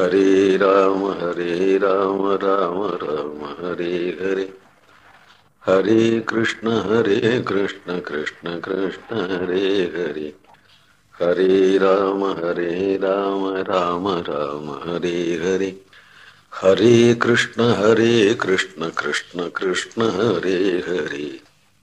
Hare Ram Hare Ram Ram Ram, Hare Hare. Hare Krishna Hare Krishna Krishna Krishna, Hare Hare. Hare Ram Hare Ram Ram Ram, Hare Hare. Hare Krishna Hare Krishna Krishna Krishna, Hare Hare.